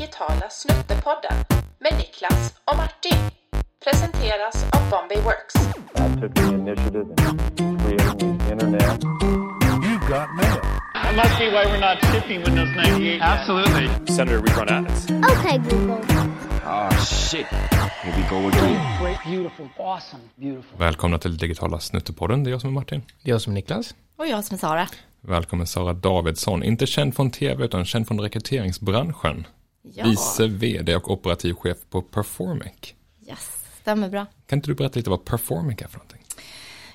digitala Snuttepodden med Niklas och Martin. Presenteras av Bombay Works. I took the initiative in creating the internet. You've got mail. That must be why we're not shipping Windows 98. Absolutely. Senator, we run ads. Okay, Google. Oh, shit. Here we go again. Great, beautiful, awesome, beautiful. Välkomna till digitala Snuttepodden, det är jag som är Martin. Det är jag som är Niklas. Och jag som är Sara. Välkommen Sara Davidsson, inte känd från tv utan känd från rekryteringsbranschen. Ja, Vice vd och operativ chef på Performic. yes, stämmer bra. Kan inte du berätta lite vad Performic är för någonting?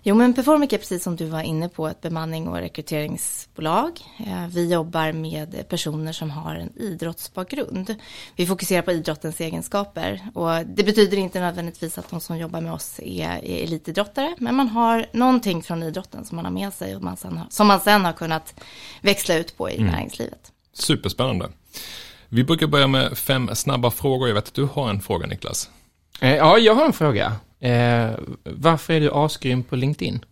Jo, men Performic är precis som du var inne på ett bemanning och rekryteringsbolag. Eh, Vi jobbar med personer som har en idrottsbakgrund. Vi fokuserar på idrottens egenskaper och det betyder inte nödvändigtvis att de som jobbar med oss är, är elitidrottare, men man har någonting från idrotten som man har med sig och man har, som man sen har kunnat växla ut på i näringslivet. Superspännande. Vi brukar börja med fem snabba frågor. Jag vet att du har en fråga Niklas. Eh, ja, jag har en fråga. Eh, varför är du asgrym på LinkedIn?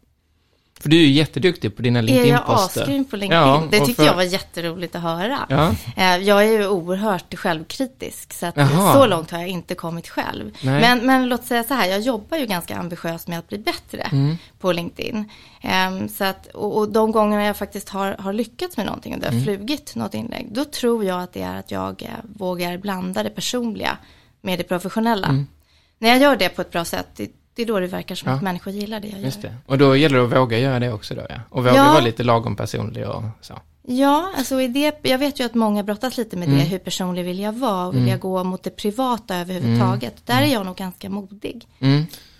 För du är ju jätteduktig på dina Är jag LinkedIn-poster. asgrym på LinkedIn? Ja, det tyckte för- jag var jätteroligt att höra. Ja. Eh, Jag är ju oerhört självkritisk, så att Jaha. så långt har jag inte kommit själv. Nej. Men, men låt säga så här, jag jobbar ju ganska ambitiöst med att bli bättre Mm. på LinkedIn. Ehm, Så att, och, och de gångerna jag faktiskt har, har lyckats med någonting och det har Mm. flugit något inlägg, då tror jag att det är att jag eh, vågar blanda det personliga med det professionella. Mm. När jag gör det på ett bra sätt, det, är då det verkar som Ja. att människor gillar det jag gör. Just det. Och då gäller det att våga göra det också då, ja. Och våga Ja. vara lite lagom personlig och så. Ja, alltså i det, jag vet ju att många brottas lite med Mm. det, hur personlig vill jag vara, vill jag gå mot det privata överhuvudtaget. Där är jag nog ganska modig.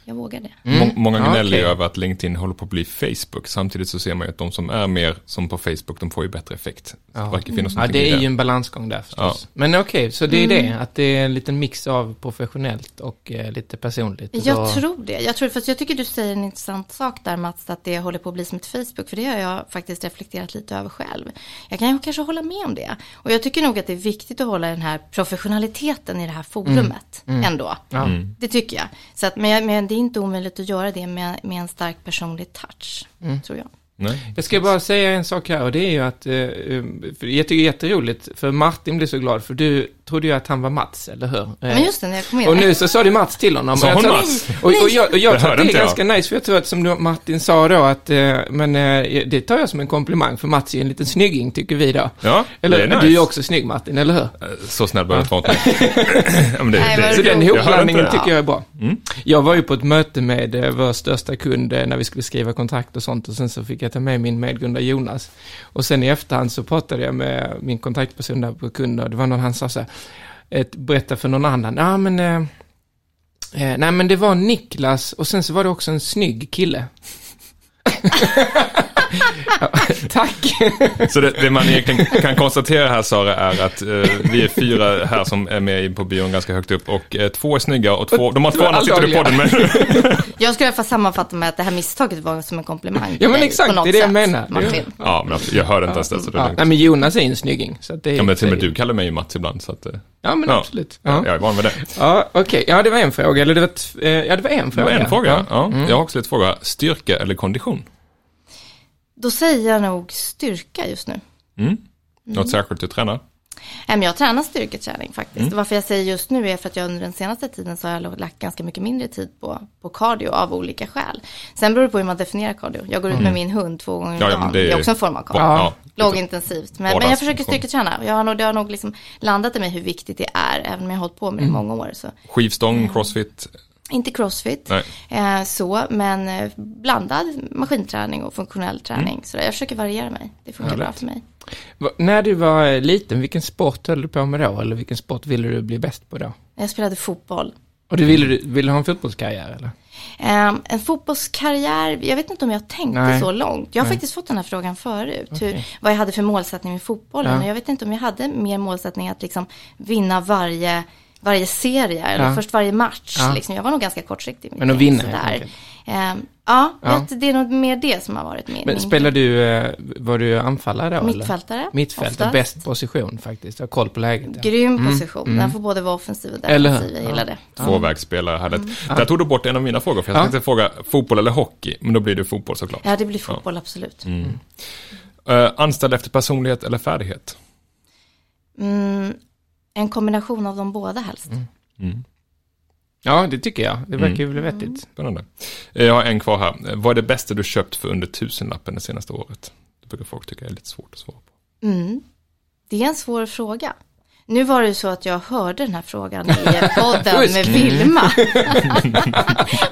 Mm. Jag vågar det. Må- Många Ja, gnäller ju okej. över att LinkedIn håller på att bli Facebook. Samtidigt så ser man ju att de som är mer som på Facebook, de får ju bättre effekt. Ja. Det finnas Ja, det är ju en balansgång där förstås. Men okej, så det är Mm. det, att det är en liten mix av professionellt och eh, lite personligt. Och Jag då- tror det. Jag tror, fast jag tycker du säger en intressant sak där Mats, att det håller på att bli som ett Facebook, för det har jag faktiskt reflekterat lite över själv. Jag kan ju kanske hålla med om det. Och jag tycker nog att det är viktigt att hålla den här professionaliteten i det här forumet ändå. Ja. Det tycker jag. Så att, men, men det är inte omöjligt att göra det med, med en stark personlig touch, tror jag. Nej. Jag ska bara säga en sak här och det är ju att, eh, eh, för jag tycker det är jätteroligt, för Martin blev så glad, för du trodde ju att han var Mats, eller hur? Men just det, när jag kom in. Och nu så sa du Mats till honom. Sa Och jag hon Mats? Och, och jag, och jag Det tror att hörde det är inte jag. ganska nice, för jag tror att som du, Martin sa då att, eh, men eh, det tar jag som en komplimang, för Mats är en liten snygging, tycker vi då. Ja, Eller, det är nice. du är ju också snygg Martin, eller hur? Eh, Så snäll behöver jag inte vara Så den. Jag ihopblandningen tycker jag är bra. Mm. Jag var ju på ett möte med vår största kund när vi skulle skriva kontrakt och sånt och sen så fick jag ta med min medgrundare Jonas. Och sen i efterhand så pratade jag med min kontaktperson där på kunden och det var någon han sa så här, ett, berätta för någon annan, ja men, eh, eh, nej men det var Niklas och sen så var det också en snygg kille. ja, tack. Så det, det man egentligen kan konstatera här Sara är att eh, vi är fyra här som är med på bion ganska högt upp och eh, två är snygga och två, de har två andra sitter i podden men Jag skulle i alla fall sammanfatta med att det här misstaget var som en komplimang. Ja, men dig exakt, det är det jag menar. Martin. ja, men jag hörde inte ens det så det är Ja, lugnt. nej men Jonas är ju en snygging. Så det är Ja, men till och med det- du kallar mig ju Mats ibland så att, eh, Ja men ja. absolut. ja. Ja. jag är van med det. Ja, okej. Ja, det var en fråga. Eller det var, eh, ja, det var en Det fråga. var en fråga, ja. Mm. Jag har också lite fråga, styrka eller kondition? Då säger jag nog styrka just nu. Mm. Något särskilt du tränar? Nej, men jag tränar styrketräning faktiskt. Mm. Varför jag säger just nu är för att jag under den senaste tiden så har jag lagt ganska mycket mindre tid på, på cardio av olika skäl. Sen beror det på hur man definierar cardio. Jag går ut med min hund två gånger om Mm. Ja, ja, dagen. det, det är också en form av cardio. Ja, Lågintensivt. Men, men jag försöker styrketräna. Jag har nog, det har nog liksom landat i mig hur viktigt det är, även om jag har hållit på med det i Mm. många år. Så. Skivstång, crossfit? Inte crossfit, eh, så, men eh, blandad maskinträning och funktionell träning. Så jag försöker variera mig. Det funkar bra Härligt. för mig. Va- När du var eh, liten, vilken sport höll du på med då? Eller vilken sport ville du bli bäst på då? Jag spelade fotboll. Och du ville, ville ha en fotbollskarriär eller? Um, en fotbollskarriär, jag vet inte om jag tänkte Nej. så långt. Jag har Nej. faktiskt fått den här frågan förut. Hur, Okej. vad jag hade för målsättning med fotbollen. Ja. Jag vet inte om jag hade mer målsättning att liksom vinna varje, varje serie. Eller Ja. först varje match. Ja. Liksom. Jag var nog ganska kortsiktig. Men att vinna, helt enkelt. Ehm, ja, Ja. vet, det är nog mer det som har varit min. Men spelar du, eh, var du anfallare då? eller? Mittfältare. Mittfältare, oftast. bäst position faktiskt. Jag har koll på läget. Ja. Grym position. Den får både vara offensiv och Mm. Eller defensiv. Jag gillar det. Tvåvägsspelare hade ett. Där tog du bort en av mina frågor, för jag Ja. tänkte fråga fotboll eller hockey, men då blir det fotboll såklart. Ja, det blir fotboll, absolut. Uh, anställd efter personlighet eller färdighet? Mm, en kombination av de båda helst. Ja, det tycker jag. Det verkar ju väl vettigt. Spännande. Eh, Jag har en kvar här. Eh, Vad är det bästa du köpt för under tusenlappen det senaste året? Det brukar folk tycka är lite svårt att svara på. Mm. Det är en svår fråga. Nu var det ju så att jag hörde den här frågan i podden med Vilma.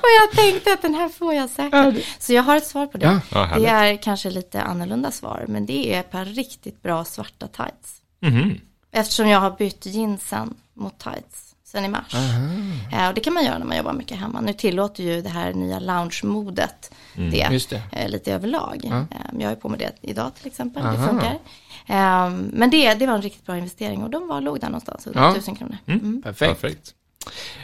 och jag tänkte att den här får jag säkert. Så jag har ett svar på det. Ja. Det är kanske lite annorlunda svar, men det är ett par riktigt bra svarta tights. Mhm. Eftersom jag har bytt jeansen mot tights sen i mars. Eh, och det kan man göra när man jobbar mycket hemma. Nu tillåter ju det här nya lounge-modet det, Just det. Eh, lite överlag. Eh, jag har ju på mig det idag till exempel, Aha. det funkar. Eh, men det, det var en riktigt bra investering och de var, låg där någonstans, under Ja. 1000 kronor. Mm. Perfekt. Perfekt.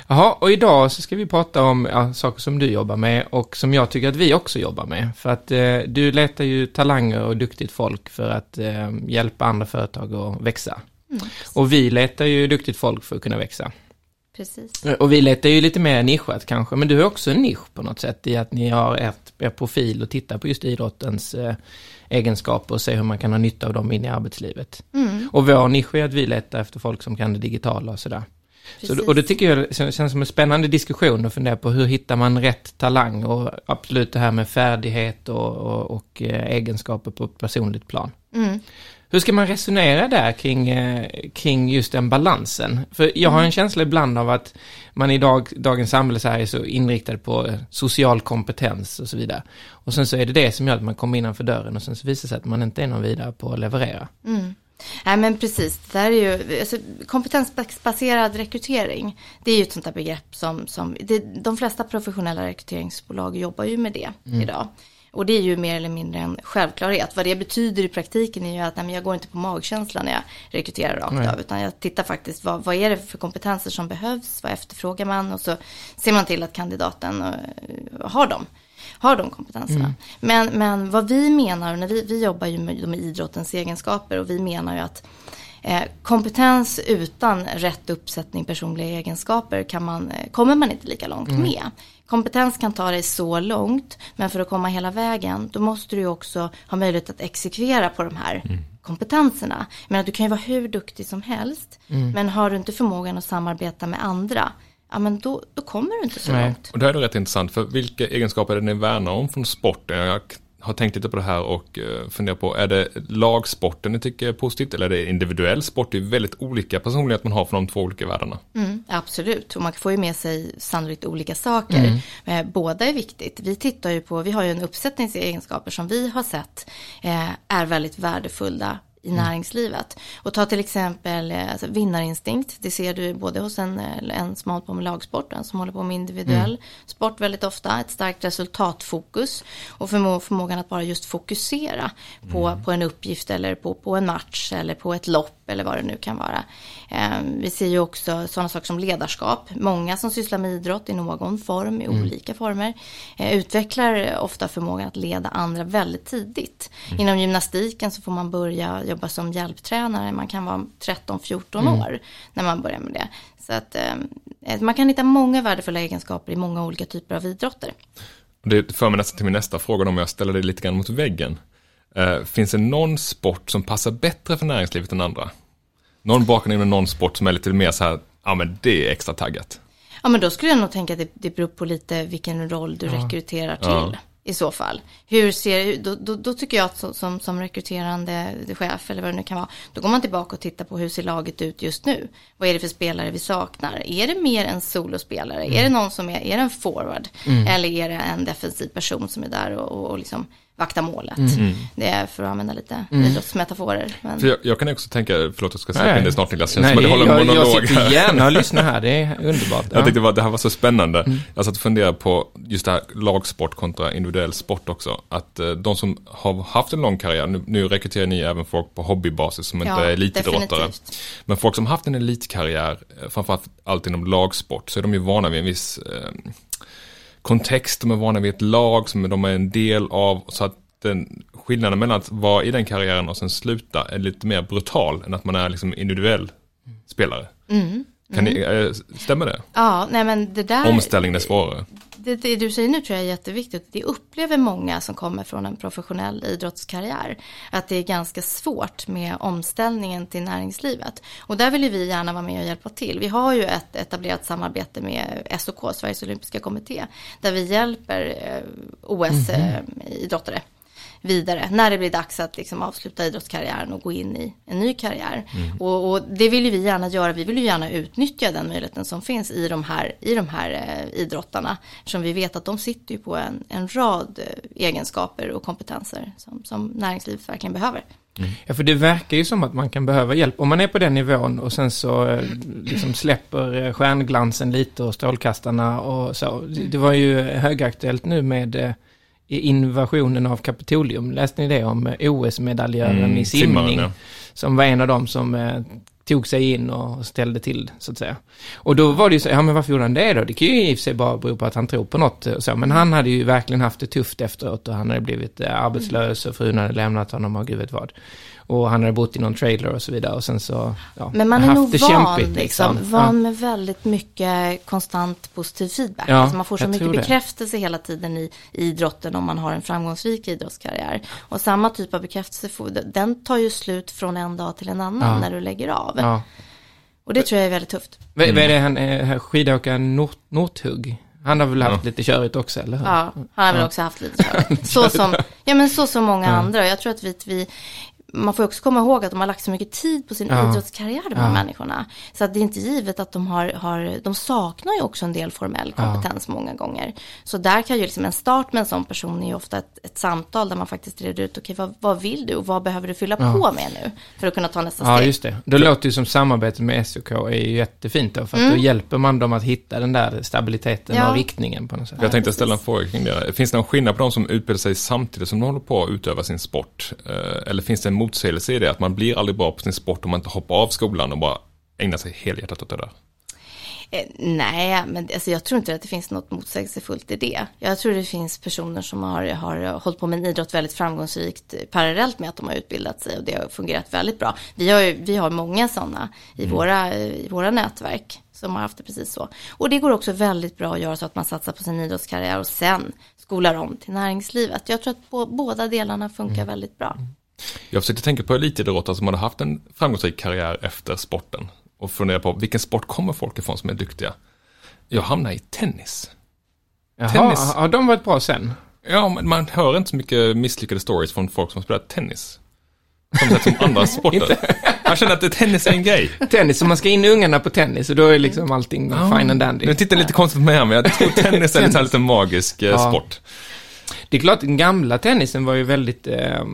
Jaha, och idag så ska vi prata om ja, saker som du jobbar med och som jag tycker att vi också jobbar med. För att eh, du letar ju talanger och duktigt folk för att eh, hjälpa andra företag att växa. Och vi letar ju duktigt folk för att kunna växa. Precis. Och vi letar ju lite mer nischat kanske, men du har också en nisch på något sätt i att ni har ert, er profil och tittar på just idrottens eh, egenskaper och ser hur man kan ha nytta av dem in i arbetslivet. Och vår nisch är att vi letar efter folk som kan det digitala och sådär. Så, och det tycker jag känns känns som en spännande diskussion att fundera på hur hittar man rätt talang och absolut det här med färdighet och, och, och eh, egenskaper på ett personligt plan. Mm. Hur ska man resonera där kring, eh, kring just den balansen? För jag har en känsla ibland av att man i dag, dagens samhälle så är så inriktad på eh, social kompetens och så vidare. Och sen så är det det som gör att man kommer innanför dörren och sen så visar det sig att man inte är någon vidare på att leverera. Nej men precis, det är ju, alltså, kompetensbaserad rekrytering, det är ju ett sånt där begrepp som, som det, de flesta professionella rekryteringsbolag jobbar ju med det idag. Och det är ju mer eller mindre en självklarhet. Vad det betyder i praktiken är ju att nej, men jag går inte på magkänsla när jag rekryterar rakt Nej. av. Utan jag tittar faktiskt vad, vad är det för kompetenser som behövs, vad efterfrågar man och så ser man till att kandidaten eh, har dem har de kompetenserna. Men, men vad vi menar, när vi, vi jobbar ju med, med idrottens egenskaper och vi menar ju att eh, kompetens utan rätt uppsättning personliga egenskaper kan man, eh, kommer man inte lika långt med. Kompetens kan ta dig så långt, men för att komma hela vägen, då måste du ju också ha möjlighet att exekvera på de här kompetenserna. Men du kan ju vara hur duktig som helst, men har du inte förmågan att samarbeta med andra, ja men då, då kommer du inte så Nej. långt. Och det här är rätt intressant, för vilka egenskaper är det ni värnar om från sporten? Jag har tänkt lite på det här och eh, funderat på, är det lagsporten ni tycker är positivt eller är det individuell sport? Det är väldigt olika personlighet man har från de två olika världarna. Mm, absolut, och man får ju med sig sannolikt olika saker. Eh, båda är viktigt. Vi tittar ju på, vi har ju en uppsättningsegenskaper som vi har sett eh, är väldigt värdefulla i näringslivet. Och ta till exempel eh, alltså, vinnarinstinkt. Det ser du både hos en, en som håller på med lagsport och en som håller på med individuell sport väldigt ofta. Ett starkt resultatfokus och förmå, förmågan att bara just fokusera på, på en uppgift eller på, på en match eller på ett lopp eller vad det nu kan vara. Eh, vi ser ju också sådana saker som ledarskap. Många som sysslar med idrott i någon form, i olika former, eh, utvecklar ofta förmågan att leda andra väldigt tidigt. Inom gymnastiken så får man börja jobba som hjälptränare. Man kan vara 13-14 år när man börjar med det. Så att eh, man kan hitta många värdefulla egenskaper i många olika typer av idrotter. Det för mig nästan till min nästa fråga om jag ställer det lite grann mot väggen. Eh, finns det någon sport som passar bättre för näringslivet än andra? Någon bakgrund inom någon sport som är lite mer så här, ja men det är extra taggat. Ja men då skulle jag nog tänka att det, det beror på lite vilken roll du rekryterar till. Ja. I så fall. Hur ser, då, då, då tycker jag att som, som, som rekryterande chef eller vad det nu kan vara. Då går man tillbaka och tittar på hur ser laget ut just nu. Vad är det för spelare vi saknar? Är det mer en solospelare? Är det någon som är, är det en forward? Eller är det en defensiv person som är där och, och, och liksom vaktar målet? Det är för att använda lite idrottsmetaforer. Men... För jag, jag kan också tänka, förlåt jag ska släppa in det snart Niklas, känns Nej, som att det, jag håller en jag, jag sitter här. gärna och lyssnar här, det är underbart. Jag Ja. tyckte det, var, det här var så spännande. Jag satt och funderade på just det här lagsport kontra individuell sport också. Att eh, de som har haft en lång karriär, nu, nu rekryterar ni även folk på hobbybasis som inte Ja, är elitidrottare. definitivt. Men folk som har haft en elitkarriär, eh, framförallt allt inom lagsport, så är de ju vana vid en viss eh, kontext, de är vana vid ett lag som de är en del av. Så att den skillnaden mellan att vara i den karriären och sen sluta är lite mer brutal än att man är liksom individuell spelare. Kan Ni, eh, stämmer det? Ja, nej men det där. Omställningen är svårare. Det, det du säger nu tror jag är jätteviktigt. Det upplever många som kommer från en professionell idrottskarriär. Att det är ganska svårt med omställningen till näringslivet. Och där vill vi gärna vara med och hjälpa till. Vi har ju ett etablerat samarbete med SOK, Sveriges Olympiska Kommitté. Där vi hjälper eh, OS-idrottare vidare när det blir dags att liksom avsluta idrottskarriären och gå in i en ny karriär. Mm. Och, och, det vill ju vi gärna göra. Vi vill ju gärna utnyttja den möjligheten som finns i de här, i de här eh, idrottarna. Eftersom vi vet att de sitter ju på en, en rad eh, egenskaper och kompetenser som, som näringslivet verkligen behöver. Ja, för det verkar ju som att man kan behöva hjälp. Om man är på den nivån och sen så eh, liksom släpper eh, stjärnglansen lite och strålkastarna och så. Det- Det var ju högaktuellt nu med eh, invasionen av Kapitolium. Läste ni det om eh, OS-medaljören Mm, i simning? ja. Som var en av dem som eh, tog sig in och ställde till, så att säga. Och då var det ju så, ja men varför gjorde han det då? Det kan ju i och för sig bara bero på att han tror på något och så. Men han hade ju verkligen haft det tufft efteråt och han hade blivit eh, arbetslös och frun hade lämnat honom och gud vet vad. Och han hade bott i någon trailer och så vidare och sen så, ja, Men man är haft nog det van, kämpigt, liksom, Ja. van med väldigt mycket konstant positiv feedback. Ja, alltså man får så mycket tror det. bekräftelse hela tiden i, i idrotten om man har en framgångsrik idrottskarriär. Och samma typ av bekräftelse, får, den tar ju slut från en dag till en annan Ja. när du lägger av. Ja. Och det tror jag är väldigt tufft. Vad vad är det han, eh, skidåkaren Nort, Northug? Han har väl haft lite körigt också, eller hur? Ja, han har väl också haft lite körigt. Så som, ja men så som många Ja. andra. Jag tror att vi, vi man får också komma ihåg att de har lagt så mycket tid på sin Ja. idrottskarriär, de här Ja. människorna. Så att det är inte givet att de har, har, de saknar ju också en del formell Ja. kompetens många gånger. Så där kan ju liksom en start med en sån person är ju ofta ett, ett samtal där man faktiskt reder ut, okej vad, vad vill du och vad behöver du fylla Ja. på med nu? För att kunna ta nästa Ja, steg. just det. Det låter ju som samarbetet med SOK är ju jättefint då, för att Mm. då hjälper man dem att hitta den där stabiliteten Ja. och riktningen på något sätt. Jag tänkte ställa en fråga kring det. Finns det någon skillnad på de som utbildar sig samtidigt som de håller på att utöva sin sport? Eh, Eller finns det en motsägelse i det? Att man blir aldrig bra på sin sport om man inte hoppar av skolan och bara ägnar sig helhjärtat åt det där? Eh, nej, men alltså, jag tror inte att det finns något motsägelsefullt i det. Jag tror det finns personer som har, har hållit på med en idrott väldigt framgångsrikt eh, parallellt med att de har utbildat sig och det har fungerat väldigt bra. Vi har, vi har många sådana i, våra, i våra nätverk som har haft det precis så. Och det går också väldigt bra att göra så att man satsar på sin idrottskarriär och sen skolar om till näringslivet. Jag tror att båda delarna funkar väldigt bra. Jag försökte tänka på elitidrottare som hade haft en framgångsrik karriär efter sporten. Och fundera på vilken sport kommer folk ifrån som är duktiga? Jag hamnar i tennis. Jaha, tennis. har de varit bra sen? Ja, men man hör inte så mycket misslyckade stories från folk som har spelat tennis. Som sett som andra sporter. Man känner att det- tennis är en grej. Tennis, så man ska in ungarna på tennis och då är liksom allting fine and dandy. Nu tittar lite konstigt på mig här, men jag tror tennis är en lite magisk eh, Ja. sport. Det är klart, den gamla tennisen var ju väldigt, eh, eh,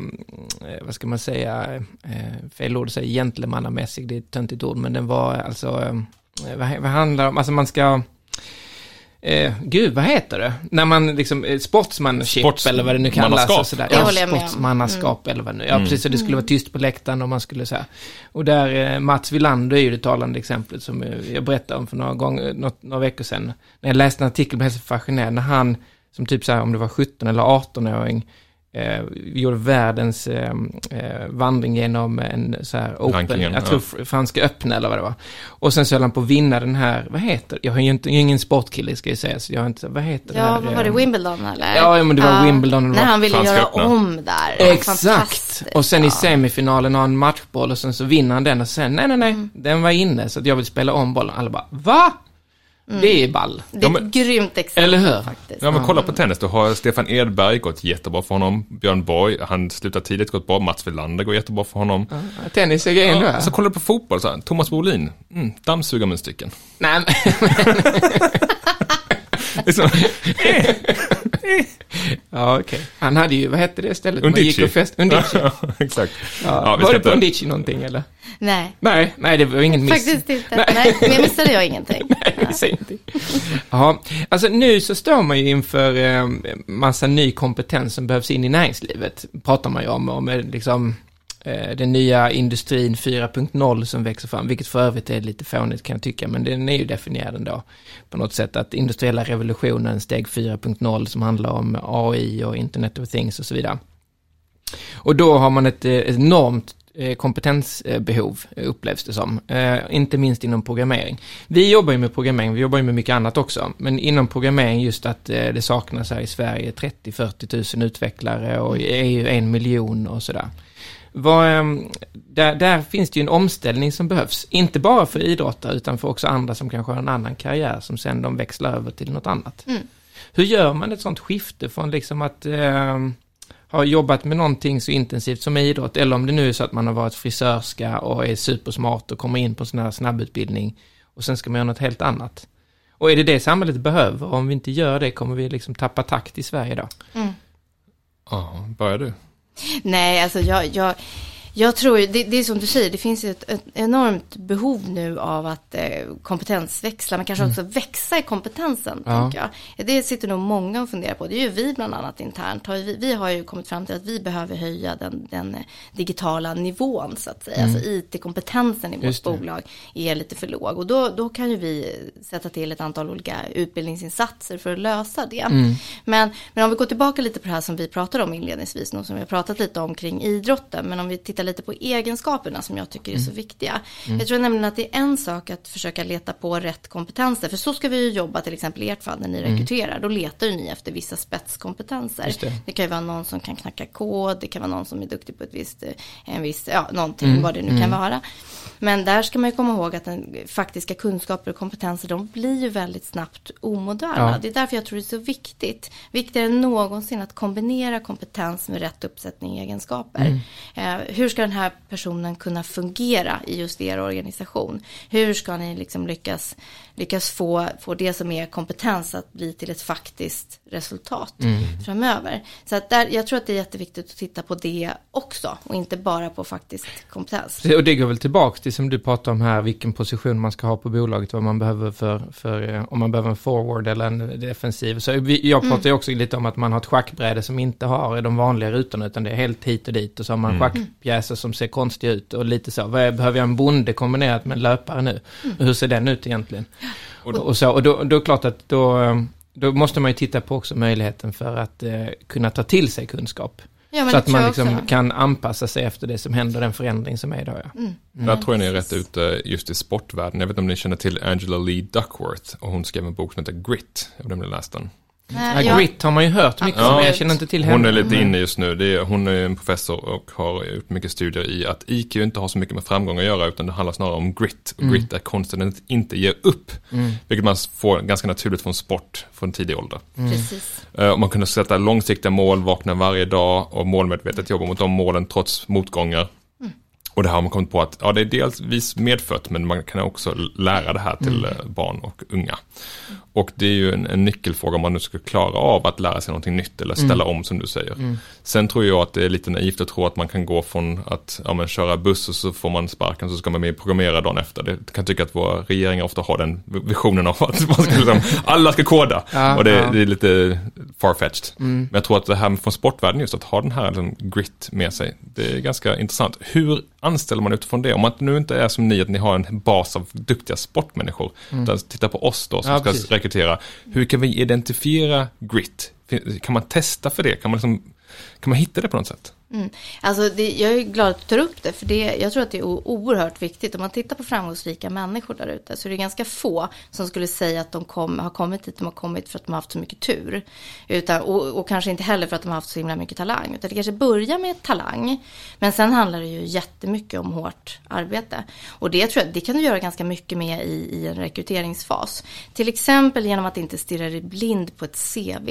vad ska man säga, eh, fel ord att säga, gentlemannamässig, det är ett töntigt ord, men den var alltså, eh, vad, vad handlar om, alltså man ska, eh, gud, vad heter det? När man liksom, eh, sportsmanship Sports- eller vad det nu kallas. mannaskap. Och sådär. Det Ja, sportsmannaskap eller vad det nu Ja, precis, så det skulle vara tyst på läktaren och man skulle säga. Och där, eh, Mats Wilander är ju det talande exemplet som eh, jag berättade om för några gånger, något, några veckor sedan. När jag läste en artikel blev jag så fascinerad, när han, som typ så här, om det var 17 eller 18-åring, eh, gjorde världens eh, eh, vandring genom en så här open, Rankingen, jag tror fr- franska öppna eller vad det var. Och sen så höll han på att vinna den här, vad heter Jag har ju inte, jag är ingen sportkille ska jag säga, så jag har inte, vad heter det Ja, här? vad var det, eh, Wimbledon eller? Ja, men det var Wimbledon, det När han ville Franska göra öppna. om där. Det Exakt! Och sen i Ja. semifinalen har han en matchboll och sen så vinner han den och sen, nej, nej, nej, Mm. den var inne så att jag vill spela om bollen. Alla bara, va? Det är ball. Det är Ja, ett men- grymt exempel Eller hur? faktiskt. Ja, men kolla på tennis. Då har Stefan Edberg gått jättebra för honom. Björn Borg, han slutar tidigt, gått bra. Mats Wilander går jättebra för honom. Ja, Tennis är grejen då. Ja, så kollar du på fotboll så här. Thomas Brolin, mm, dammsugarmunstycken. Nej, men, Liksom, ja okej. Han hade ju, vad hette det stället? Man Undici. gick och fest, Undici. exakt. Ja, Ja, vi var det på inte- Undici någonting eller? Nej, Nej, nej det var ingen miss. faktiskt inte. Nej, men jag missade jag ingenting. Nej, ingenting. Ja, alltså nu så står man ju inför eh, massa ny kompetens som behövs in i näringslivet. Pratar man ju om, om eh, liksom eh, den nya industrin 4.0 som växer fram, vilket för övrigt är lite fånigt kan jag tycka, men den är ju definierad ändå på något sätt att industriella revolutionen, steg 4.0 som handlar om AI och Internet of Things och så vidare. Och då har man ett, eh, enormt eh, kompetensbehov eh, upplevs det som. Eh, inte minst inom programmering. Vi jobbar ju med programmering, vi jobbar ju med mycket annat också. Men inom programmering just att eh, det saknas här i Sverige 30-40 000 utvecklare och i EU en miljon och sådär. Vad, ehm, där, där finns det ju en omställning som behövs. Inte bara för idrottare utan för också andra som kanske har en annan karriär som sen de växlar över till något annat. Mm. Hur gör man ett sånt skifte från liksom att eh, ha jobbat med någonting så intensivt som idrott eller om det nu är så att man har varit frisörska och är supersmart och kommer in på sån här snabbutbildning och sen ska man göra något helt annat. Och är det det samhället behöver? Och om vi inte gör det kommer vi liksom tappa takt i Sverige då? Ja, börjar du? Nej, alltså jag, jag, jag tror, det, det är som du säger, det finns ett, ett enormt behov nu av att eh, kompetensväxla, men kanske också växa i kompentensen, Ja. jag. Det sitter nog många och funderar på, det är ju vi bland annat internt, har vi, vi har ju kommit fram till att vi behöver höja den, den eh, digitala nivån, så att säga. Alltså IT-kompetensen i vårt det. bolag är lite för låg. Och då, då kan ju vi sätta till ett antal olika utbildningsinsatser för att lösa det. Men, men om vi går tillbaka lite på det här som vi pratade om inledningsvis, nu som vi har pratat lite om kring idrotten, men om vi tittar lite på egenskaperna som jag tycker är så viktiga. Jag tror nämligen att det är en sak att försöka leta på rätt kompetenser, för så ska vi ju jobba till exempel i ert fall när ni rekryterar, då letar ju ni efter vissa spetskompetenser. Det. Det kan ju vara någon som kan knacka kod, det kan vara någon som är duktig på ett visst, eh, en viss, ja, någonting, vad det nu kan vara. Men där ska man ju komma ihåg att den faktiska kunskaper och kompetenser, de blir ju väldigt snabbt omoderna. Ja. Det är därför jag tror det är så viktigt, viktigare än någonsin att kombinera kompetens med rätt uppsättning egenskaper. Eh, hur ska den här personen kunna fungera i just er organisation? Hur ska ni liksom lyckas, lyckas få, få det som är kompetens att bli till ett faktiskt resultat framöver? Så att där, jag tror att det är jätteviktigt att titta på det också och inte bara på faktisk kompetens. Och det går väl tillbaka till som du pratar om här, vilken position man ska ha på bolaget, vad man behöver för, för eh, om man behöver en forward eller en defensiv. Så vi, jag pratar ju också lite om att man har ett schackbräde som inte har de vanliga rutorna, utan det är helt hit och dit och så har man schackpjäser som ser konstiga ut och lite så. Vad är, behöver jag en bonde kombinerat med en löpare nu? Och hur ser den ut egentligen? Och, och så, och då, då är det klart att då, eh, då måste man ju titta på också möjligheten för att eh, kunna ta till sig kunskap. Ja, så att man liksom kan anpassa sig efter det som händer, den förändring som är idag. Ja. Där tror jag ni är rätt ute just i sportvärlden. Jag vet inte om ni känner till Angela Lee Duckworth och hon skrev en bok som heter Grit. Jag vet inte om ni läst den. Nej, Ja, Grit har man ju hört mycket om, Absolut. men jag känner inte till henne. Hon är lite Men- inne just nu. Det är, hon är en professor och har gjort mycket studier i att IQ inte har så mycket med framgång att göra utan det handlar snarare om grit. Och grit är konsten att inte ge upp. Vilket man får ganska naturligt från sport från tidig ålder. Precis. Eh, Och man kunde sätta långsiktiga mål, vakna varje dag och målmedvetet jobba mot de målen trots motgångar. Och det här har man kommit på att ja, det är delvis medfött men man kan också lära det här till eh, barn och unga. Och det är ju en, en nyckelfråga om man nu ska klara av att lära sig någonting nytt eller ställa om som du säger. Sen tror jag att det är lite naivt att tro att man kan gå från att ja, men, köra buss och så får man sparken så ska man med programmera dagen efter. Det kan tycka att våra regeringar ofta har den visionen av att man ska liksom, alla ska koda. Ja, och det, ja. det är lite farfetched. Men jag tror att det här från sportvärlden just att ha den här liksom, grit med sig, det är ganska intressant. Hur anställer man utifrån det? Om man nu inte är som ni, att ni har en bas av duktiga sportmänniskor, utan titta på oss då som Ja, ska rekrytera. Hur kan vi identifiera grit? Kan man testa för det? Kan man, liksom, kan man hitta det på något sätt? Mm. Alltså det, jag är glad att du tar upp det, för det, jag tror att det är oerhört viktigt. Om man tittar på framgångsrika människor där ute så är det ganska få som skulle säga att de kom, har kommit dit de har kommit för att de har haft så mycket tur. Utan, och, och kanske inte heller för att de har haft så himla mycket talang. Utan det kanske börjar med talang, men sen handlar det ju jättemycket om hårt arbete. Och det tror jag, det kan du göra ganska mycket med i, i en rekryteringsfas. Till exempel genom att inte stirra dig blind på ett CV.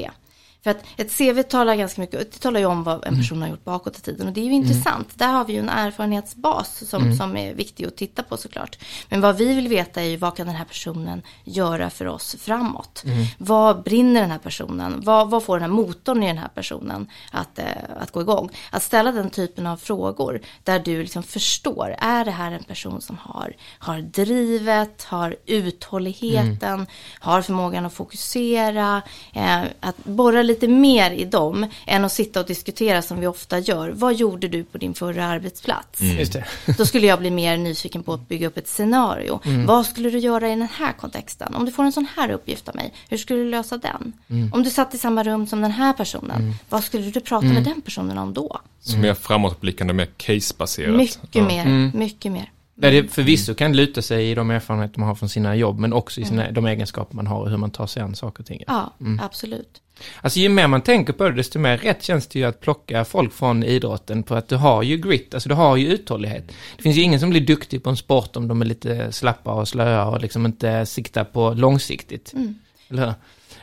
För att ett CV talar ganska mycket, det talar ju om vad en person har gjort bakåt i tiden och det är ju intressant. Där har vi ju en erfarenhetsbas som, som är viktig att titta på såklart. Men vad vi vill veta är ju vad kan den här personen göra för oss framåt? Vad brinner den här personen? Vad, vad får den här motorn i den här personen att, eh, att gå igång? Att ställa den typen av frågor där du liksom förstår, är det här en person som har, har drivet, har uthålligheten, har förmågan att fokusera, eh, att borra lite lite mer i dem än att sitta och diskutera som vi ofta gör. Vad gjorde du på din förra arbetsplats? Just det. Då skulle jag bli mer nyfiken på att bygga upp ett scenario. Vad skulle du göra i den här kontexten? Om du får en sån här uppgift av mig, hur skulle du lösa den? Om du satt i samma rum som den här personen, vad skulle du prata med den personen om då? Så mer framåtblickande, mer casebaserat. Mycket Ja. mer, mycket mer. Där det förvisso kan luta sig i de erfarenheter man har från sina jobb, men också i sina, de egenskaper man har och hur man tar sig an saker och ting. Ja, absolut. Alltså ju mer man tänker på det, desto mer rätt känns det ju att plocka folk från idrotten på att du har ju grit, alltså du har ju uthållighet. Det finns ju ingen som blir duktig på en sport om de är lite slappa och slöa och liksom inte siktar på långsiktigt. Eller hur?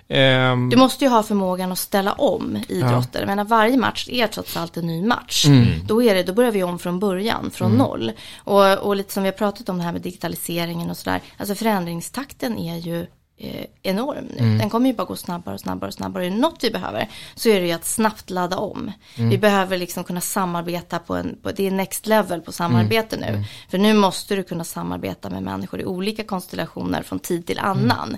Ehm, Du måste ju ha förmågan att ställa om idrotter. Jag menar, varje match är trots allt en ny match. Då, är det, då börjar vi om från början, från noll. Och, och lite som vi har pratat om det här med digitaliseringen och sådär. Alltså förändringstakten är ju eh, enorm nu. Den kommer ju bara gå snabbare och snabbare och snabbare. Är det något vi behöver så är det ju att snabbt ladda om. Vi behöver liksom kunna samarbeta på en, på, det är next level på samarbete nu. För nu måste du kunna samarbeta med människor i olika konstellationer från tid till annan.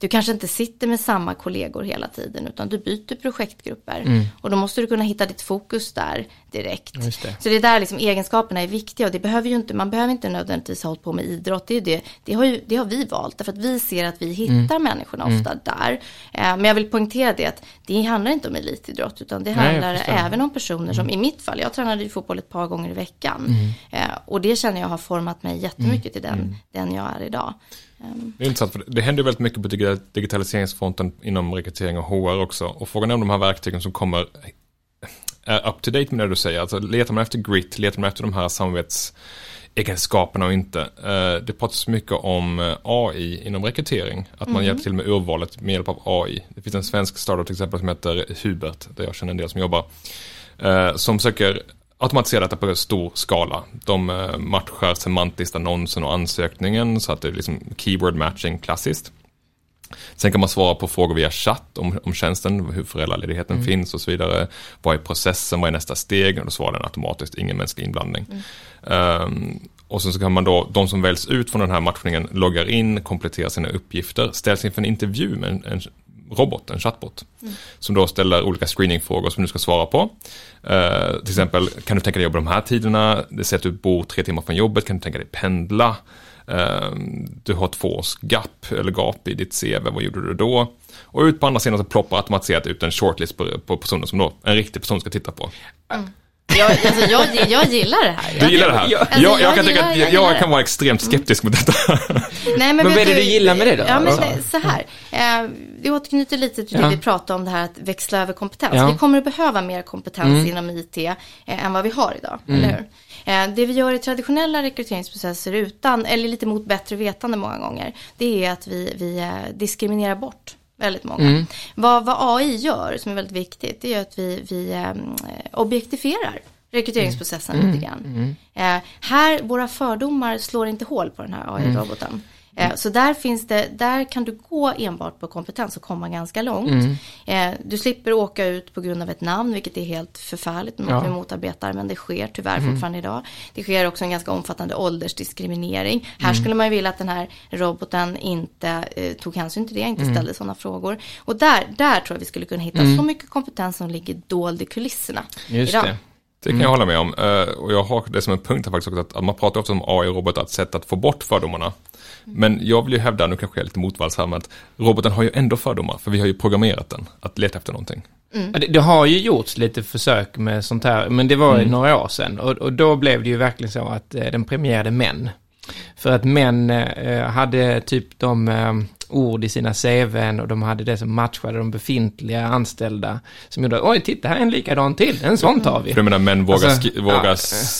Du kanske inte sitter med samma kollegor hela tiden utan du byter projektgrupper. Och då måste du kunna hitta ditt fokus där direkt. Det. Så det är där liksom egenskaperna är viktiga och det behöver ju inte, man behöver inte nödvändigtvis ha hållit på med idrott. Det, är det, det, har ju, det har vi valt därför att vi ser att vi hittar människorna ofta där. Eh, men jag vill poängtera det att det handlar inte om elitidrott utan det Nej, handlar förstår. även om personer som i mitt fall, jag tränade ju fotboll ett par gånger i veckan. Eh, och det känner jag har format mig jättemycket till den, den jag är idag. Det är intressant för det händer väldigt mycket på digital- digitaliseringsfronten inom rekrytering och HR också. Och frågan är om de här verktygen som kommer är up to date med det du säger. Alltså letar man efter grit, letar man efter de här samarbetsegenskaperna och inte. Eh, Det pratas mycket om eh, AI inom rekrytering. Att man hjälper till med urvalet med hjälp av AI. Det finns en svensk startup till exempel som heter Hubert, där jag känner en del som jobbar. eh, Som försöker automatisera detta på stor skala. De eh, matchar semantiskt annonsen och ansökningen så att det är liksom keyword matching klassiskt. Sen kan man svara på frågor via chatt om, om tjänsten, hur föräldraledigheten finns och så vidare. Vad är processen, vad är nästa steg? Och då svarar den automatiskt, ingen mänsklig inblandning. Ehm, och sen så kan man då, de som väljs ut från den här matchningen loggar in, kompletterar sina uppgifter, ställs inför en intervju med en, en robot, en chatbot. Som då ställer olika screeningfrågor som du ska svara på. Eh, till exempel, kan du tänka dig jobba de här tiderna? Det säger att du bor tre timmar från jobbet, kan du tänka dig pendla? Eh, du har två års gap, eller gap i ditt CV, vad gjorde du då? Och ut på andra sidan så ploppar automatiserat ut en shortlist på, på personer som då en riktig person ska titta på. Jag, alltså, jag, jag gillar det här. Du gillar det här? Ja. jag, Alltså, jag, jag kan gillar- att jag jag, kan vara extremt skeptisk mot detta. Nej, Men vad vet är det du gillar med det då? Ja, men Ja. det, så här. Eh, det återknyter lite till Ja. det vi pratade om, det här att växla över kompetens. Ja. Vi kommer att behöva mer kompetens inom IT eh, än vad vi har idag, eller hur? Eh, det vi gör i traditionella rekryteringsprocesser utan, eller lite mot bättre vetande många gånger, det är att vi, vi eh, diskriminerar bort väldigt många. Vad, vad AI gör, som är väldigt viktigt, det är att vi, vi eh, objektifierar rekryteringsprocessen lite grann. Eh, här, våra fördomar slår inte hål på den här AI-roboten. Eh, så där finns det, där kan du gå enbart på kompetens och komma ganska långt. Eh, du slipper åka ut på grund av ett namn, vilket är helt förfärligt, något Ja. vi motarbetar, men det sker tyvärr fortfarande idag. Det sker också en ganska omfattande åldersdiskriminering. Här skulle man ju vilja att den här roboten inte eh, tog hänsyn till det, inte ställde sådana frågor. Och där, där tror jag vi skulle kunna hitta så mycket kompetens som ligger dold i kulisserna. Just idag. det. Det kan jag hålla med om. Eh, Och jag har det som en punkt här faktiskt också, att- att man pratar ofta om AI och robotar, ett sätt att få bort fördomarna. Men jag vill ju hävda, nu kanske jag är lite motvalls här, men att roboten har ju ändå fördomar, för vi har ju programmerat den att leta efter någonting. Ja, Det, det har ju gjorts lite försök med sånt här, men det var Mm. ju några år sedan. Och, och då blev det ju verkligen så att eh, den premierade män. För att män eh, hade typ de eh, ord i sina CVn och de hade det som matchade de befintliga anställda. Som gjorde, oj titta här är en likadan till, en sån tar vi. För jag menar, män vågar, Alltså, skri- vågar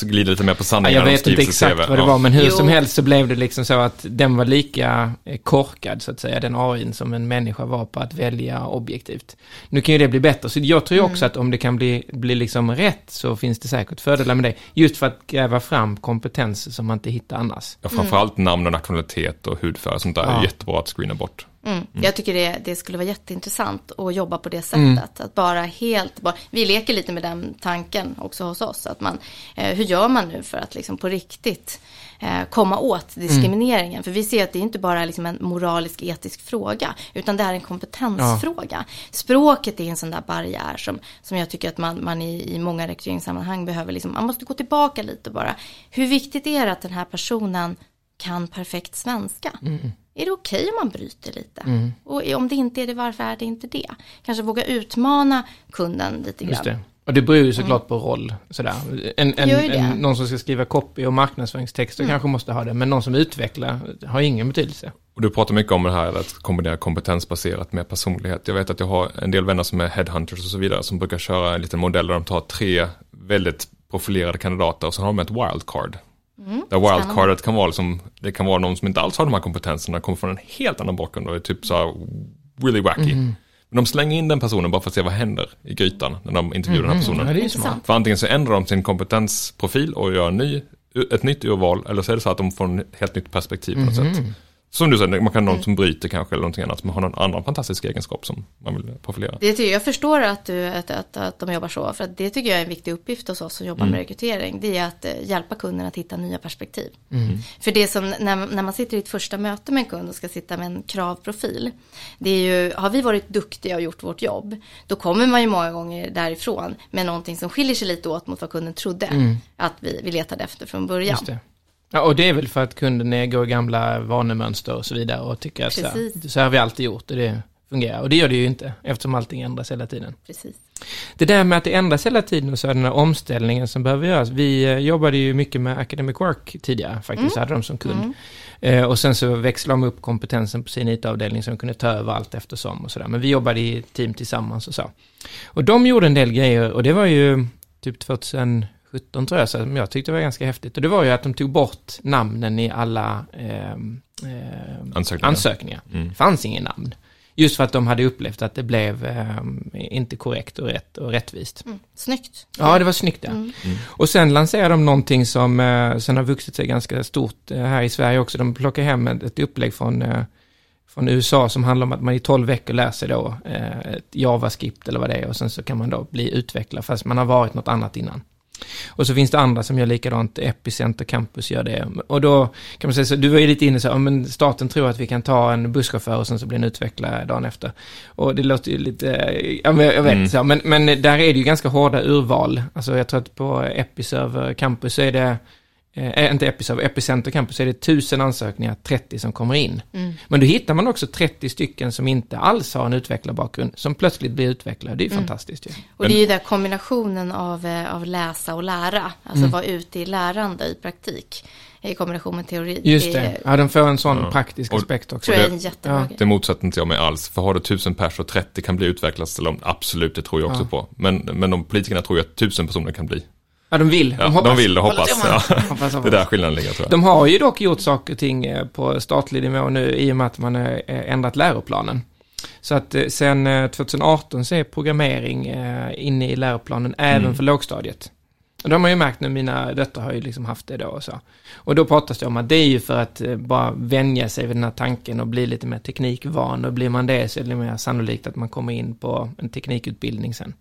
ja. glida lite mer på Ja, sanningen jag när de vet inte exakt CV. vad det Ja. var, men hur Jo. som helst så blev det liksom så att den var lika eh, korkad, så att säga, den AIn som en människa var på att välja objektivt. Nu kan ju det bli bättre, så jag tror ju också att om det kan bli, bli liksom rätt så finns det säkert fördelar med det. Just för att gräva fram kompetens som man inte hittar annars. Ja, framförallt namn och nationalitet och hudfärg och sånt där Ja. är jättebra att screena bort. Mm. Jag tycker det, det skulle vara jätteintressant att jobba på det sättet. Att bara helt, bara, vi leker lite med den tanken också hos oss. Att man, eh, hur gör man nu för att liksom på riktigt eh, komma åt diskrimineringen. För vi ser att det är inte bara liksom en moralisk etisk fråga, utan det är en kompetensfråga. Språket är en sån där barriär som, som jag tycker att man, man i, i många rekryteringssammanhang behöver, liksom, man måste gå tillbaka lite bara. Hur viktigt är det att den här personen kan perfekt svenska? Är det okej om man bryter lite? Och om det inte är det, varför är det inte det? Kanske våga utmana kunden lite grann. Just det. Och det beror ju såklart på roll. Sådär. En, en, Gör ju det. en, någon som ska skriva copy och marknadsföringstexter kanske måste ha det, men någon som utvecklar har ingen betydelse. Och du pratar mycket om det här att kombinera kompetensbaserat med personlighet. Jag vet att jag har en del vänner som är headhunters och så vidare som brukar köra en liten modell där de tar tre väldigt profilerade kandidater och så har de ett wildcard. Där wildcardet kan vara liksom, det kan vara någon som inte alls har de här kompetenserna, kommer från en helt annan bakgrund och är typ så här really wacky. Men de slänger in den personen bara för att se vad händer i grytan när de intervjuar den här personen. Ja, det är smart. För antingen så ändrar de sin kompetensprofil och gör en ny, ett nytt urval eller så är det så att de får en helt nytt perspektiv på något sätt. Som du säger, man kan ha någon som bryter kanske eller någonting annat, som har någon annan fantastisk egenskap som man vill profilera. Det tycker jag, jag förstår att, du, att, att, att de jobbar så, för att det tycker jag är en viktig uppgift hos oss som jobbar med rekrytering. Det är att eh, hjälpa kunden att hitta nya perspektiv. För det som, när, när man sitter i ett första möte med en kund och ska sitta med en kravprofil, det är ju, har vi varit duktiga och gjort vårt jobb, då kommer man ju många gånger därifrån med någonting som skiljer sig lite åt mot vad kunden trodde att vi, vi letade efter från början. Ja, och det är väl för att kunden går i gamla vanemönster och så vidare och tycker att så här, Precis. så här har vi alltid gjort och det fungerar. Och det gör det ju inte eftersom allting ändras hela tiden. Precis. Det där med att det ändras hela tiden och så är den här omställningen som behöver göras. Vi eh, jobbade ju mycket med Academic Work tidigare faktiskt, hade de som kund. Eh, och sen så växlade de upp kompetensen på sin IT-avdelning så de kunde ta över allt eftersom och sådär. Men vi jobbade i team tillsammans och så. Och de gjorde en del grejer och det var ju typ 2017 tror jag, som jag tyckte var ganska häftigt. Och det var ju att de tog bort namnen i alla ehm, Ansökningar. ansökningar. Mm. Det fanns ingen namn. Just för att de hade upplevt att det blev ehm, inte korrekt och rätt och rättvist. Mm. Snyggt. Ja, det var snyggt ja. Och sen lanserade de någonting som eh, sen har vuxit sig ganska stort eh, här i Sverige också. De plockar hem ett, ett upplägg från, eh, från USA som handlar om att man i 12 veckor lär sig då eh, ett JavaScript eller vad det är och sen så kan man då bli utvecklare fast man har varit något annat innan. Och så finns det andra som gör likadant, Epicenter Campus gör det. Och då kan man säga så, du var ju lite inne så, ja, men staten tror att vi kan ta en busschaufför och sen så blir en utvecklare dagen efter. Och det låter ju lite, ja men jag vet, Mm. så, men, men där är det ju ganska hårda urval. Alltså jag tror att på Episerver Campus så är det, eh, inte Episerver, Epicenter Campus så är det tusen ansökningar, 30 som kommer in. Men då hittar man också 30 stycken som inte alls har en utvecklarbakgrund, som plötsligt blir utvecklare. Det är ju fantastiskt ju. Och det är ju där kombinationen av, eh, av läsa och lära, alltså vara ute i lärande i praktik, i kombination med teori. Just det, ja de får en sån Ja. praktisk Och- aspekt också. tror jag är en jättebra ja, grej. Det motsätter inte jag mig alls. För har du tusen pers och 30 kan bli utvecklade, absolut det tror jag också Ja. på. Men, men de politikerna tror ju att tusen personer kan bli. Ja, de vill. Ja, de, de, hoppas. vill och hoppas. Ja. tummarna. Hoppas, Det hoppas. är där skillnaden ligger tror jag. De har ju dock gjort saker och ting eh, på statlig nivå nu i och med att man har eh, ändrat läroplanen. Så att eh, sen eh, 2018 så är programmering eh, inne i läroplanen även Mm. för lågstadiet. Och det har man ju märkt nu, mina döttrar har ju liksom haft det då och så. Och då pratas det om att det är ju för att eh, bara vänja sig vid den här tanken och bli lite mer teknikvan. Och blir man det så är det mer sannolikt att man kommer in på en teknikutbildning sen.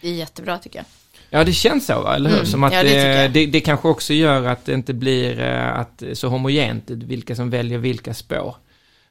Det är jättebra tycker jag. Ja, det känns så, eller hur? Mm, Som att ja, det det, det, kanske också gör att det inte blir eh, att, så homogent vilka som väljer vilka spår.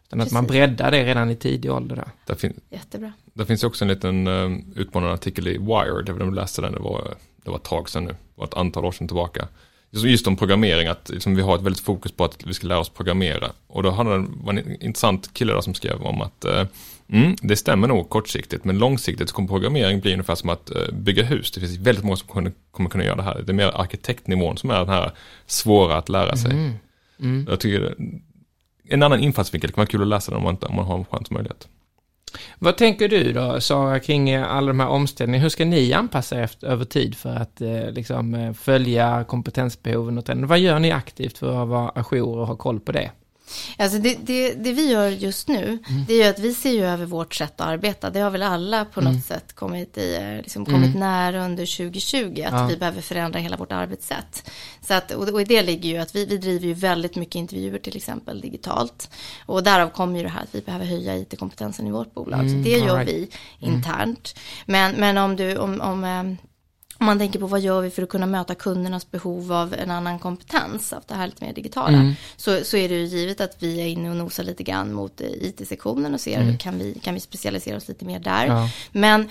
Utan att man breddar det redan i tidig ålder. Där. Där, fin- Jättebra. där finns också en liten uh, utmanande artikel i Wired. Jag läste den, det var, det var ett tag sedan nu. Det var ett antal år sedan tillbaka. Just, om programmering, att liksom, vi har ett väldigt fokus på att vi ska lära oss programmera. Och då hade det var en intressant kille där som skrev om att eh, mm, det stämmer nog kortsiktigt, men långsiktigt kommer programmering bli ungefär som att eh, bygga hus. Det finns väldigt många som kommer, kommer kunna göra det här. Det är mer arkitektnivån som är den här svåra att lära sig. Mm. Mm. Jag tycker en annan infallsvinkel, det kan vara kul att läsa den om man, inte, om man har en chans och möjlighet. Vad tänker du då, Sara, kring eh, alla de här omställningarna? Hur ska ni anpassa er efter, över tid för att eh, liksom, eh, följa kompetensbehoven och trenden? Vad gör ni aktivt för att vara ajour och ha koll på det? Alltså det, det, det vi gör just nu, det är ju att vi ser ju över vårt sätt att arbeta. Det har väl alla på något sätt kommit, i, eh, liksom kommit nära under 2020, att Ja. vi behöver förändra hela vårt arbetssätt. Så att, och, och i det ligger ju att vi, vi driver ju väldigt mycket intervjuer till exempel digitalt. Och därav kommer ju det här att vi behöver höja IT-kompetensen i vårt bolag. Mm, så det gör right. vi internt. Men, men om du, om, om, eh, om man tänker på vad gör vi för att kunna möta kundernas behov av en annan kompetens, av det här lite mer digitala, Mm. så, så är det ju givet att vi är inne och nosar lite grann mot eh, IT-sektionen och ser hur kan vi, kan vi specialisera oss lite mer där. Mm. Ja. Men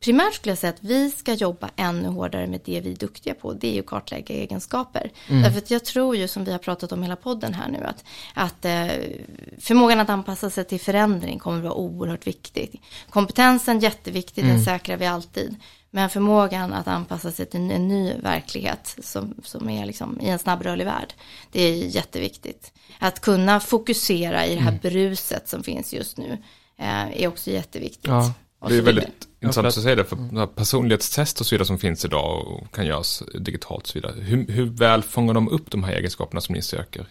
primärt skulle jag säga att vi ska jobba ännu hårdare med det vi är duktiga på. Det är ju kartlägga egenskaper. Mm. Därför att jag tror ju som vi har pratat om hela podden här nu att, att eh, förmågan att anpassa sig till förändring kommer att vara oerhört viktig. Kompetensen jätteviktig, Mm. den säkrar vi alltid. Men förmågan att anpassa sig till en ny verklighet som, som är liksom i en snabbrörlig värld, det är jätteviktigt. Att kunna fokusera i det här Mm. bruset som finns just nu eh, är också jätteviktigt. Ja. Och Det är väldigt intressant att säga det, för de här personlighetstest och så vidare som finns idag och kan göras digitalt och så vidare. Hur, hur väl fångar de upp de här egenskaperna som ni söker?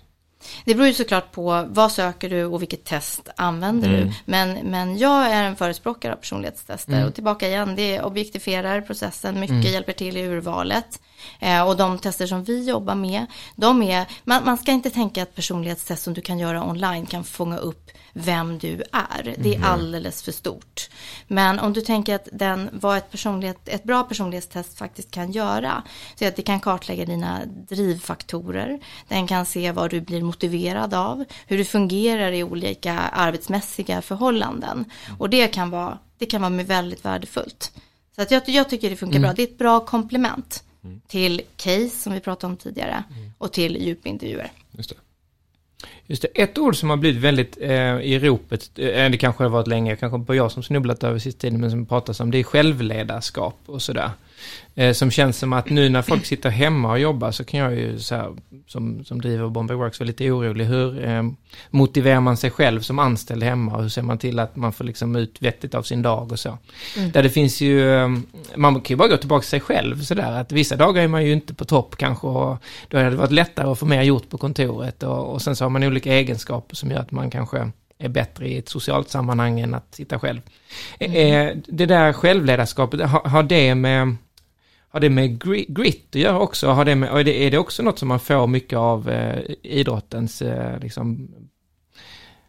Det beror ju såklart på vad söker du och vilket test använder du. Men, men jag är en förespråkare av personlighetstester. Och tillbaka igen, det objektifierar processen, mycket hjälper till i urvalet. Eh, och de tester som vi jobbar med, de är, man, man ska inte tänka att personlighetstest som du kan göra online kan fånga upp vem du är. Det är alldeles för stort. Men om du tänker att den, vad ett, personlighet, ett bra personlighetstest faktiskt kan göra, så är att det kan kartlägga dina drivfaktorer, den kan se vad du blir motiverad av, hur du fungerar i olika arbetsmässiga förhållanden. Och det kan vara, det kan vara väldigt värdefullt. Så att jag, jag tycker det funkar bra. Det är ett bra komplement till case som vi pratade om tidigare och till djupintervjuer. Just det. Just det, ett ord som har blivit väldigt eh, i ropet, eh, det kanske har varit länge, kanske bara jag som snubblat över sista tiden, men som pratas om, det är självledarskap och sådär. Eh, som känns som att nu när folk sitter hemma och jobbar så kan jag ju så här, som, som driver Bombay Works vara lite orolig. Hur eh, motiverar man sig själv som anställd hemma och hur ser man till att man får liksom ut vettigt av sin dag och så. Där det finns ju, eh, man kan ju bara gå tillbaka till sig själv sådär, att vissa dagar är man ju inte på topp kanske och då hade det varit lättare att få mer gjort på kontoret och, och sen så har man olika egenskaper som gör att man kanske är bättre i ett socialt sammanhang än att sitta själv. Eh, det där självledarskapet, har, har det med har det med gri- grit att göra också? Har det med, är, det, är det också något som man får mycket av eh, idrottens, eh, liksom,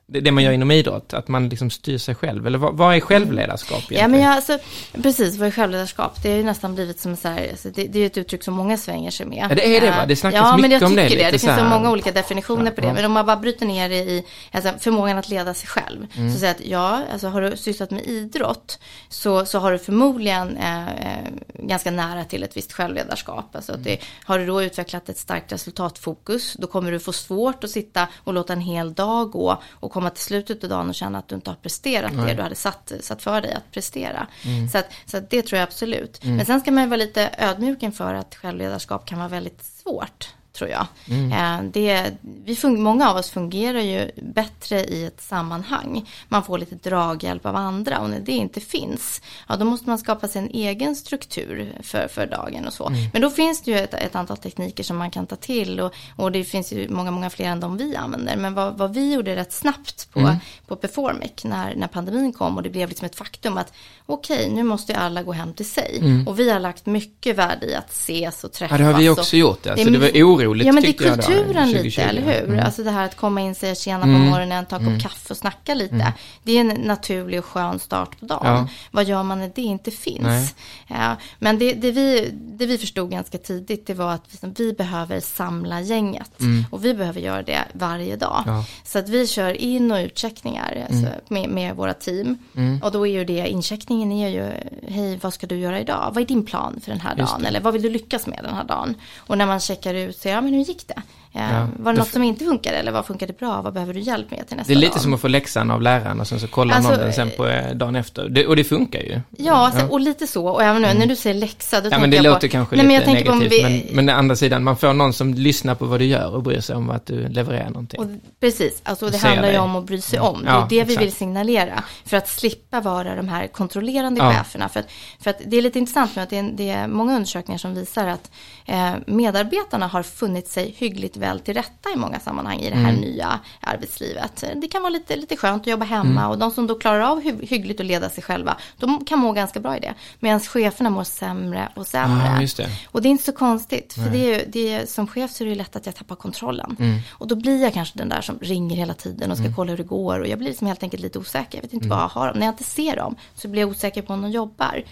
det, det man gör inom idrott, att man liksom styr sig själv? Eller vad, vad är självledarskap egentligen? Ja men jag, alltså, precis, vad är självledarskap? Det har ju nästan blivit som så här, alltså, det, det är ju ett uttryck som många svänger sig med. Ja, det är det, va? Eh, Det snackas ja, men mycket jag om det, tycker det. lite Det så finns så många olika definitioner på det. Men om man bara bryter ner det i alltså, förmågan att leda sig själv. Mm. Så säger att ja, alltså, har du sysslat med idrott så, så har du förmodligen eh, eh, ganska nära till ett visst självledarskap. Alltså, att det, har du då utvecklat ett starkt resultatfokus, då kommer du få svårt att sitta och låta en hel dag gå och komma till slutet av dagen och känna att du inte har presterat det du hade satt, satt för dig att prestera. Så, att, så att det tror jag absolut. Men sen ska man ju vara lite ödmjuk inför att självledarskap kan vara väldigt svårt tror jag. Eh, det, vi fun- många av oss fungerar ju bättre i ett sammanhang. Man får lite draghjälp av andra och när det inte finns, ja då måste man skapa sig en egen struktur för, för dagen och så. Men då finns det ju ett, ett antal tekniker som man kan ta till och, och det finns ju många, många fler än de vi använder. Men vad, vad vi gjorde rätt snabbt på, på Performic när, när pandemin kom och det blev liksom ett faktum att okej, nu måste ju alla gå hem till sig. Och vi har lagt mycket värde i att ses och träffas. Ja, det har vi och- också gjort. Alltså, Det det var oroligt Ja men det är då, kulturen 2020. lite, eller hur? Mm. Alltså det här att komma in, säga tjena på morgonen, ta en kopp kaffe och snacka lite. Det är en naturlig och skön start på dagen. Ja. Vad gör man när det inte finns? Ja, men det, det, vi, det vi förstod ganska tidigt, det var att vi, vi behöver samla gänget. Och vi behöver göra det varje dag. Ja. Så att vi kör in och utcheckningar alltså, med, med våra team. Och då är ju det, incheckningen är ju, hej vad ska du göra idag? Vad är din plan för den här Just dagen? det. Eller vad vill du lyckas med den här dagen? Och när man checkar ut, så ja men hur gick det? Eh, Ja. Var det något som inte funkade eller vad funkade bra? Vad behöver du hjälp med till nästa Det är lite dag? som att få läxan av läraren och sen så kollar Alltså, man den sen på eh, dagen efter. Det, och det funkar ju. Ja, alltså, och lite så. Och även nu när du säger läxa, då Ja tänker men det jag låter på, kanske Nej, lite negativt, vi, men, men å andra sidan, man får någon som lyssnar på vad du gör och bryr sig om att du levererar någonting. Och, precis, alltså det handlar ju om att bry sig om. Det är Ja, det vi exakt. vill signalera. För att slippa vara de här kontrollerande Ja. cheferna. För att, för att det är lite intressant med att det är, det är många undersökningar som visar att eh, medarbetarna har funnit sig hyggligt väl till rätta i många sammanhang i det här Mm. nya arbetslivet. Det kan vara lite, lite skönt att jobba hemma Mm. och de som då klarar av hy- hyggligt att leda sig själva, de kan må ganska bra i det. Medan cheferna mår sämre och sämre. Ja, det. Och det är inte så konstigt, för det är, det är, som chef så är det lätt att jag tappar kontrollen. Mm. Och då blir jag kanske den där som ringer hela tiden och ska kolla hur det går. Och jag blir liksom helt enkelt lite osäker. Jag vet Mm. inte vad jag har. När jag inte ser dem så blir jag osäker på om de jobbar.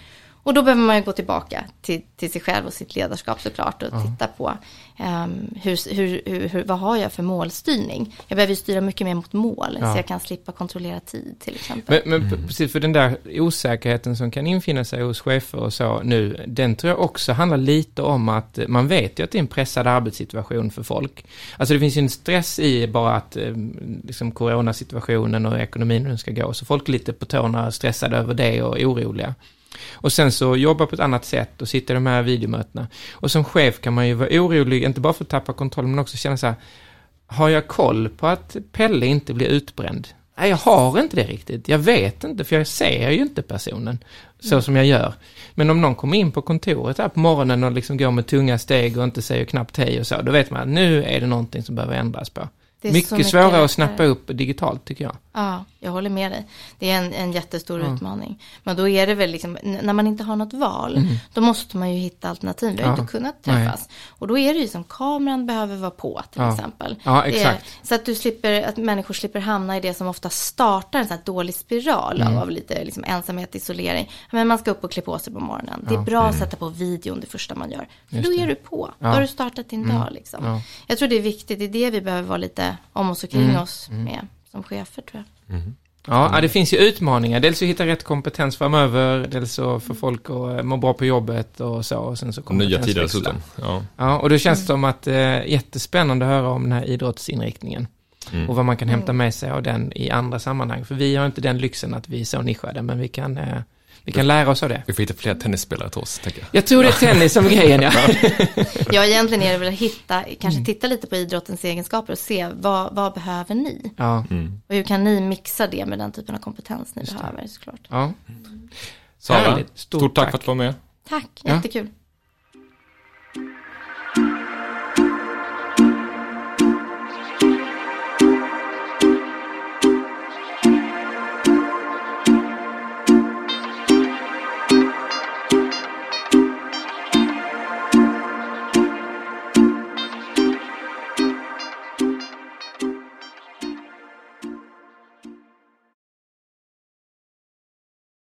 Och då behöver man ju gå tillbaka till, till sig själv och sitt ledarskap såklart och titta på um, hur, hur, hur, hur, vad har jag för målstyrning. Jag behöver ju styra mycket mer mot mål Ja. så jag kan slippa kontrollera tid till exempel. Men, men p- precis för den där osäkerheten som kan infinna sig hos chefer och så nu, den tror jag också handlar lite om att man vet ju att det är en pressad arbetssituation för folk. Alltså det finns ju en stress i bara att eh, liksom coronasituationen och ekonomin hur den ska gå, så folk är lite på tårna stressade över det och oroliga. Och sen så jobba på ett annat sätt och sitta i de här videomötena. Och som chef kan man ju vara orolig, inte bara för att tappa kontroll, men också känna så här, har jag koll på att Pelle inte blir utbränd? Nej, jag har inte det riktigt. Jag vet inte, för jag ser ju inte personen så som jag gör. Men om någon kommer in på kontoret här på morgonen och liksom går med tunga steg och inte säger knappt hej och så, då vet man att nu är det någonting som behöver ändras på. Det är Mycket, mycket svårare lättare. att snappa upp digitalt tycker jag. Ja, jag håller med dig. Det är en, en jättestor utmaning. Men då är det väl liksom, när man inte har något val, då måste man ju hitta alternativ. Vi har Mm. Ja. inte kunnat Nej. träffas. Och då är det ju som kameran behöver vara på till Ja. exempel. Ja, Det är- exakt. så att du slipper, att människor slipper hamna i det som ofta startar en sån här dålig spiral Mm. av, lite liksom ensamhet, isolering. Men man ska upp och klä på sig på morgonen. Det är bra att sätta på videon det första man gör. För då är du på. Då har du startat din dag liksom. Mm. Ja. Jag tror det är viktigt, det är det vi behöver vara lite om oss och kring Mm. oss med som chefer tror jag. Ja, ja, det finns ju utmaningar. Dels att hitta rätt kompetens framöver, dels så för folk att eh, må bra på jobbet och så. Och sen så nya tider dessutom. Ja. Ja, och det känns som att eh, jättespännande att höra om den här idrottsinriktningen. Mm. Och vad man kan hämta med sig av den i andra sammanhang. För vi har inte den lyxen att vi är så nischade, men vi kan, eh, vi kan lära oss av det. Vi får hitta fler tennisspelare till oss, tänker jag. Jag tror det är tennis som grejen, ja. ja, egentligen är det väl att hitta, kanske mm. titta lite på idrottens egenskaper och se vad, vad behöver ni? Ja. Mm. Och hur kan ni mixa det med den typen av kompetens ni Just behöver, det. såklart. Ja. Sara, stort, stort tack, för att du var med. Tack, jättekul. Ja.